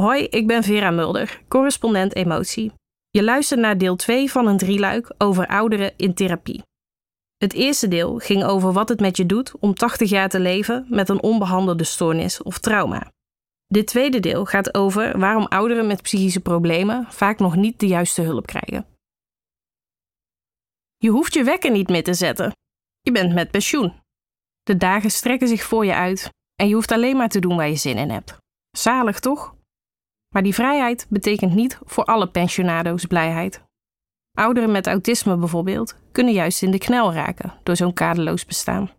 Hoi, ik ben Vera Mulder, correspondent emotie. Je luistert naar deel 2 van een drieluik over ouderen in therapie. Het eerste deel ging over wat het met je doet om 80 jaar te leven met een onbehandelde stoornis of trauma. Dit tweede deel gaat over waarom ouderen met psychische problemen vaak nog niet de juiste hulp krijgen. Je hoeft je wekker niet meer te zetten. Je bent met pensioen. De dagen strekken zich voor je uit en je hoeft alleen maar te doen waar je zin in hebt. Zalig toch? Maar die vrijheid betekent niet voor alle pensionado's blijheid. Ouderen met autisme bijvoorbeeld kunnen juist in de knel raken door zo'n kaderloos bestaan.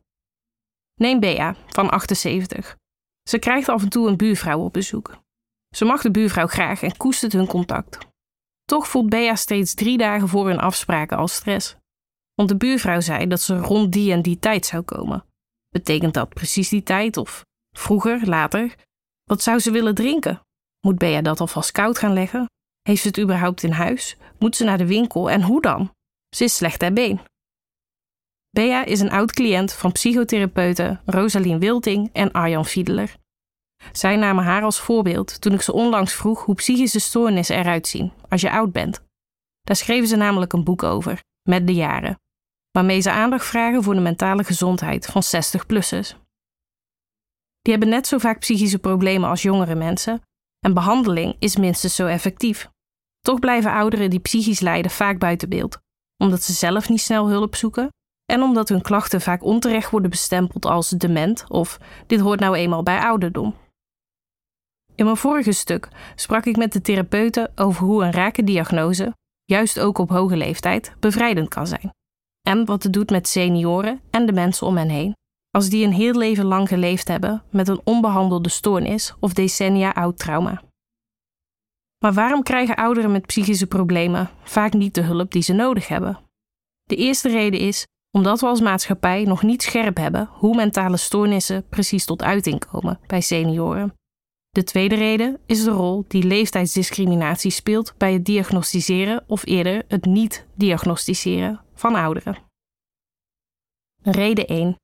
Neem Bea van 78. Ze krijgt af en toe een buurvrouw op bezoek. Ze mag de buurvrouw graag en koestert hun contact. Toch voelt Bea steeds drie dagen voor hun afspraken al stress. Want de buurvrouw zei dat ze rond die en die tijd zou komen. Betekent dat precies die tijd of vroeger, later? Wat zou ze willen drinken? Moet Bea dat alvast koud gaan leggen? Heeft ze het überhaupt in huis? Moet ze naar de winkel en hoe dan? Ze is slecht ter been. Bea is een oud cliënt van psychotherapeuten Rosalien Wilting en Arjan Fiedeler. Zij namen haar als voorbeeld toen ik ze onlangs vroeg hoe psychische stoornissen eruit zien als je oud bent. Daar schreven ze namelijk een boek over, met de jaren, waarmee ze aandacht vragen voor de mentale gezondheid van 60-plussers. Die hebben net zo vaak psychische problemen als jongere mensen en behandeling is minstens zo effectief. Toch blijven ouderen die psychisch lijden vaak buiten beeld, omdat ze zelf niet snel hulp zoeken en omdat hun klachten vaak onterecht worden bestempeld als dement of dit hoort nou eenmaal bij ouderdom. In mijn vorige stuk sprak ik met de therapeuten over hoe een rake diagnose, juist ook op hoge leeftijd, bevrijdend kan zijn. En wat het doet met senioren en de mensen om hen heen, als die een heel leven lang geleefd hebben met een onbehandelde stoornis of decennia oud trauma. Maar waarom krijgen ouderen met psychische problemen vaak niet de hulp die ze nodig hebben? De eerste reden is omdat we als maatschappij nog niet scherp hebben hoe mentale stoornissen precies tot uiting komen bij senioren. De tweede reden is de rol die leeftijdsdiscriminatie speelt bij het diagnosticeren of eerder het niet diagnosticeren van ouderen. Reden 1.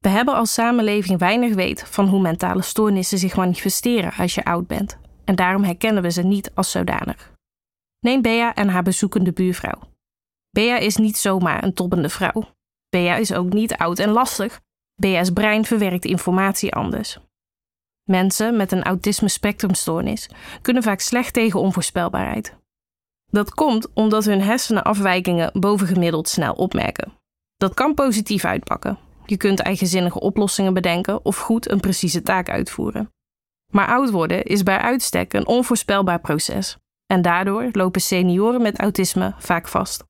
We hebben als samenleving weinig weet van hoe mentale stoornissen zich manifesteren als je oud bent, en daarom herkennen we ze niet als zodanig. Neem Bea en haar bezoekende buurvrouw. Bea is niet zomaar een toppende vrouw. Bea is ook niet oud en lastig. Bea's brein verwerkt informatie anders. Mensen met een autisme-spectrumstoornis kunnen vaak slecht tegen onvoorspelbaarheid. Dat komt omdat hun hersenen afwijkingen bovengemiddeld snel opmerken. Dat kan positief uitpakken, je kunt eigenzinnige oplossingen bedenken of goed een precieze taak uitvoeren. Maar oud worden is bij uitstek een onvoorspelbaar proces. En daardoor lopen senioren met autisme vaak vast.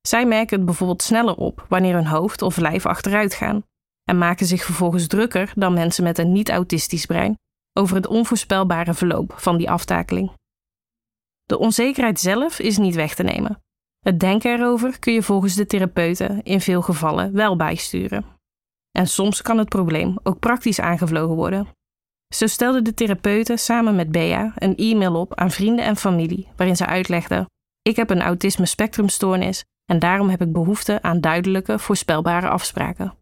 Zij merken het bijvoorbeeld sneller op wanneer hun hoofd of lijf achteruit gaan en maken zich vervolgens drukker dan mensen met een niet-autistisch brein over het onvoorspelbare verloop van die aftakeling. De onzekerheid zelf is niet weg te nemen. Het denken erover kun je volgens de therapeuten in veel gevallen wel bijsturen. En soms kan het probleem ook praktisch aangevlogen worden. Zo stelde de therapeute samen met Bea een e-mail op aan vrienden en familie waarin ze uitlegde: Ik heb een autisme spectrumstoornis en daarom heb ik behoefte aan duidelijke, voorspelbare afspraken.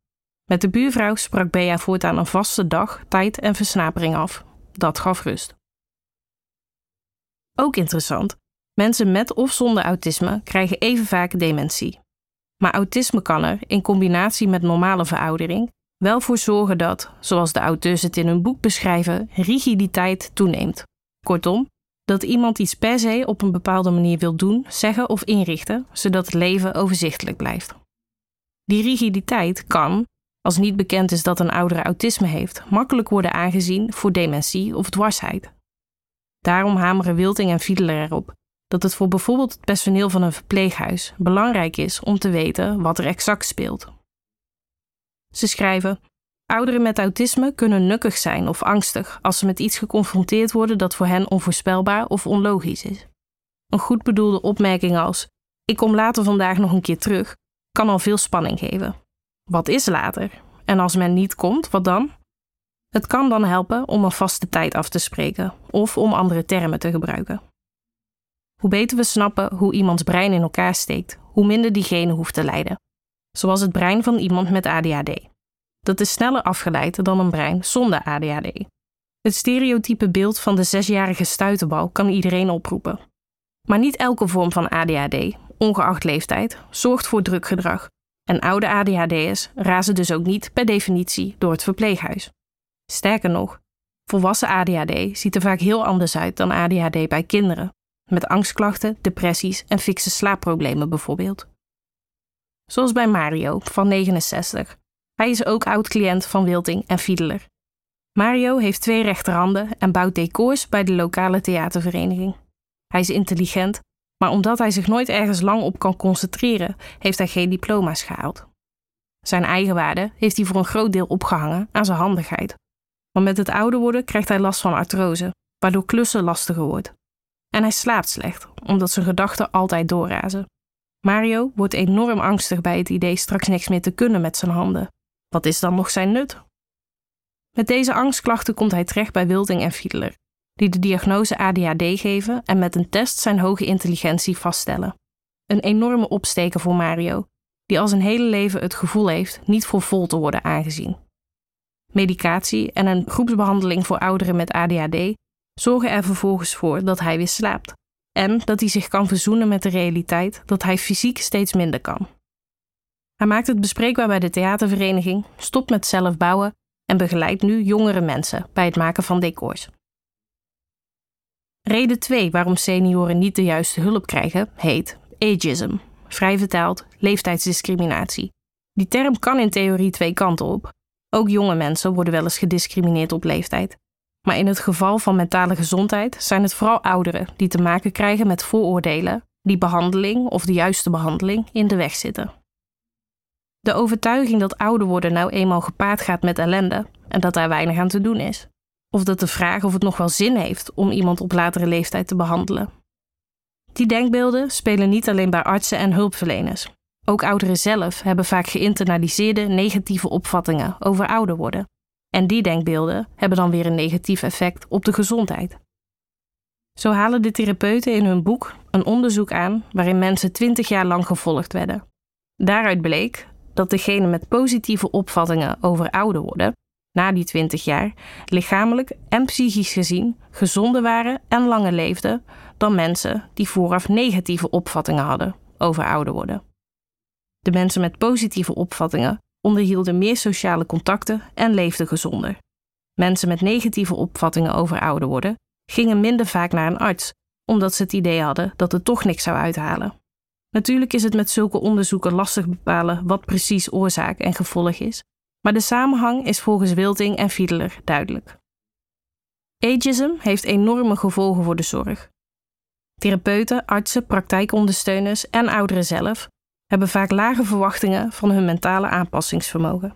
Met de buurvrouw sprak Bea voortaan een vaste dag, tijd en versnapering af. Dat gaf rust. Ook interessant: mensen met of zonder autisme krijgen even vaak dementie. Maar autisme kan er, in combinatie met normale veroudering, wel voor zorgen dat, zoals de auteurs het in hun boek beschrijven, rigiditeit toeneemt. Kortom, dat iemand iets per se op een bepaalde manier wil doen, zeggen of inrichten, zodat het leven overzichtelijk blijft. Die rigiditeit kan, als niet bekend is dat een oudere autisme heeft, makkelijk worden aangezien voor dementie of dwarsheid. Daarom hameren Wilting en Fiedler erop dat het voor bijvoorbeeld het personeel van een verpleeghuis belangrijk is om te weten wat er exact speelt. Ze schrijven: Ouderen met autisme kunnen nukkig zijn of angstig als ze met iets geconfronteerd worden dat voor hen onvoorspelbaar of onlogisch is. Een goed bedoelde opmerking als: Ik kom later vandaag nog een keer terug, kan al veel spanning geven. Wat is later? En als men niet komt, wat dan? Het kan dan helpen om een vaste tijd af te spreken of om andere termen te gebruiken. Hoe beter we snappen hoe iemands brein in elkaar steekt, hoe minder diegene hoeft te lijden. Zoals het brein van iemand met ADHD. Dat is sneller afgeleid dan een brein zonder ADHD. Het stereotype beeld van de zesjarige stuiterbal kan iedereen oproepen. Maar niet elke vorm van ADHD, ongeacht leeftijd, zorgt voor druk gedrag. En oude ADHD'ers razen dus ook niet per definitie door het verpleeghuis. Sterker nog, volwassen ADHD ziet er vaak heel anders uit dan ADHD bij kinderen, met angstklachten, depressies en fikse slaapproblemen bijvoorbeeld. Zoals bij Mario van 69. Hij is ook oud-cliënt van Wilting en Fiedler. Mario heeft twee rechterhanden en bouwt decors bij de lokale theatervereniging. Hij is intelligent, maar omdat hij zich nooit ergens lang op kan concentreren, heeft hij geen diploma's gehaald. Zijn eigenwaarde heeft hij voor een groot deel opgehangen aan zijn handigheid. Maar met het ouder worden krijgt hij last van artrose, waardoor klussen lastiger wordt. En hij slaapt slecht, omdat zijn gedachten altijd doorrazen. Mario wordt enorm angstig bij het idee straks niks meer te kunnen met zijn handen. Wat is dan nog zijn nut? Met deze angstklachten komt hij terecht bij Wilding en Fiedler, die de diagnose ADHD geven en met een test zijn hoge intelligentie vaststellen. Een enorme opsteken voor Mario, die al zijn hele leven het gevoel heeft niet voor vol te worden aangezien. Medicatie en een groepsbehandeling voor ouderen met ADHD zorgen er vervolgens voor dat hij weer slaapt en dat hij zich kan verzoenen met de realiteit dat hij fysiek steeds minder kan. Hij maakt het bespreekbaar bij de theatervereniging, stopt met zelf bouwen en begeleidt nu jongere mensen bij het maken van decors. Reden 2 waarom senioren niet de juiste hulp krijgen heet ageism, vrij vertaald leeftijdsdiscriminatie. Die term kan in theorie twee kanten op. Ook jonge mensen worden wel eens gediscrimineerd op leeftijd. Maar in het geval van mentale gezondheid zijn het vooral ouderen die te maken krijgen met vooroordelen die behandeling of de juiste behandeling in de weg zitten. De overtuiging dat ouder worden nou eenmaal gepaard gaat met ellende en dat daar weinig aan te doen is. Of dat de vraag of het nog wel zin heeft om iemand op latere leeftijd te behandelen. Die denkbeelden spelen niet alleen bij artsen en hulpverleners. Ook ouderen zelf hebben vaak geïnternaliseerde negatieve opvattingen over ouder worden. En die denkbeelden hebben dan weer een negatief effect op de gezondheid. Zo halen de therapeuten in hun boek een onderzoek aan waarin mensen 20 jaar lang gevolgd werden. Daaruit bleek dat degenen met positieve opvattingen over ouder worden, na die 20 jaar, lichamelijk en psychisch gezien gezonder waren en langer leefden dan mensen die vooraf negatieve opvattingen hadden over ouder worden. De mensen met positieve opvattingen onderhielden meer sociale contacten en leefden gezonder. Mensen met negatieve opvattingen over ouder worden gingen minder vaak naar een arts, omdat ze het idee hadden dat het toch niks zou uithalen. Natuurlijk is het met zulke onderzoeken lastig bepalen wat precies oorzaak en gevolg is, maar de samenhang is volgens Wilting en Fiedler duidelijk. Ageism heeft enorme gevolgen voor de zorg. Therapeuten, artsen, praktijkondersteuners en ouderen zelf hebben vaak lage verwachtingen van hun mentale aanpassingsvermogen.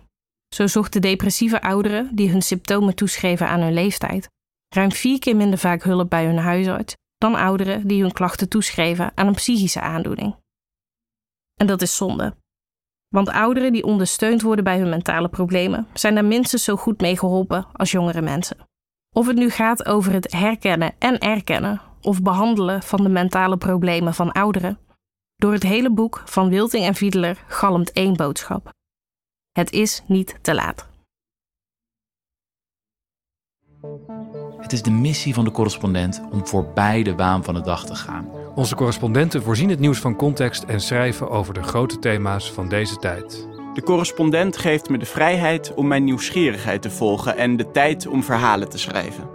Zo zochten depressieve ouderen die hun symptomen toeschreven aan hun leeftijd ruim vier keer minder vaak hulp bij hun huisarts dan ouderen die hun klachten toeschreven aan een psychische aandoening. En dat is zonde. Want ouderen die ondersteund worden bij hun mentale problemen zijn daar minstens zo goed mee geholpen als jongere mensen. Of het nu gaat over het herkennen en erkennen of behandelen van de mentale problemen van ouderen, door het hele boek van Wilting en Fiedler galmt één boodschap. Het is niet te laat. Het is de missie van de correspondent om voorbij de waan van de dag te gaan. Onze correspondenten voorzien het nieuws van context en schrijven over de grote thema's van deze tijd. De correspondent geeft me de vrijheid om mijn nieuwsgierigheid te volgen en de tijd om verhalen te schrijven.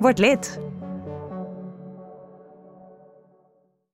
Word lid.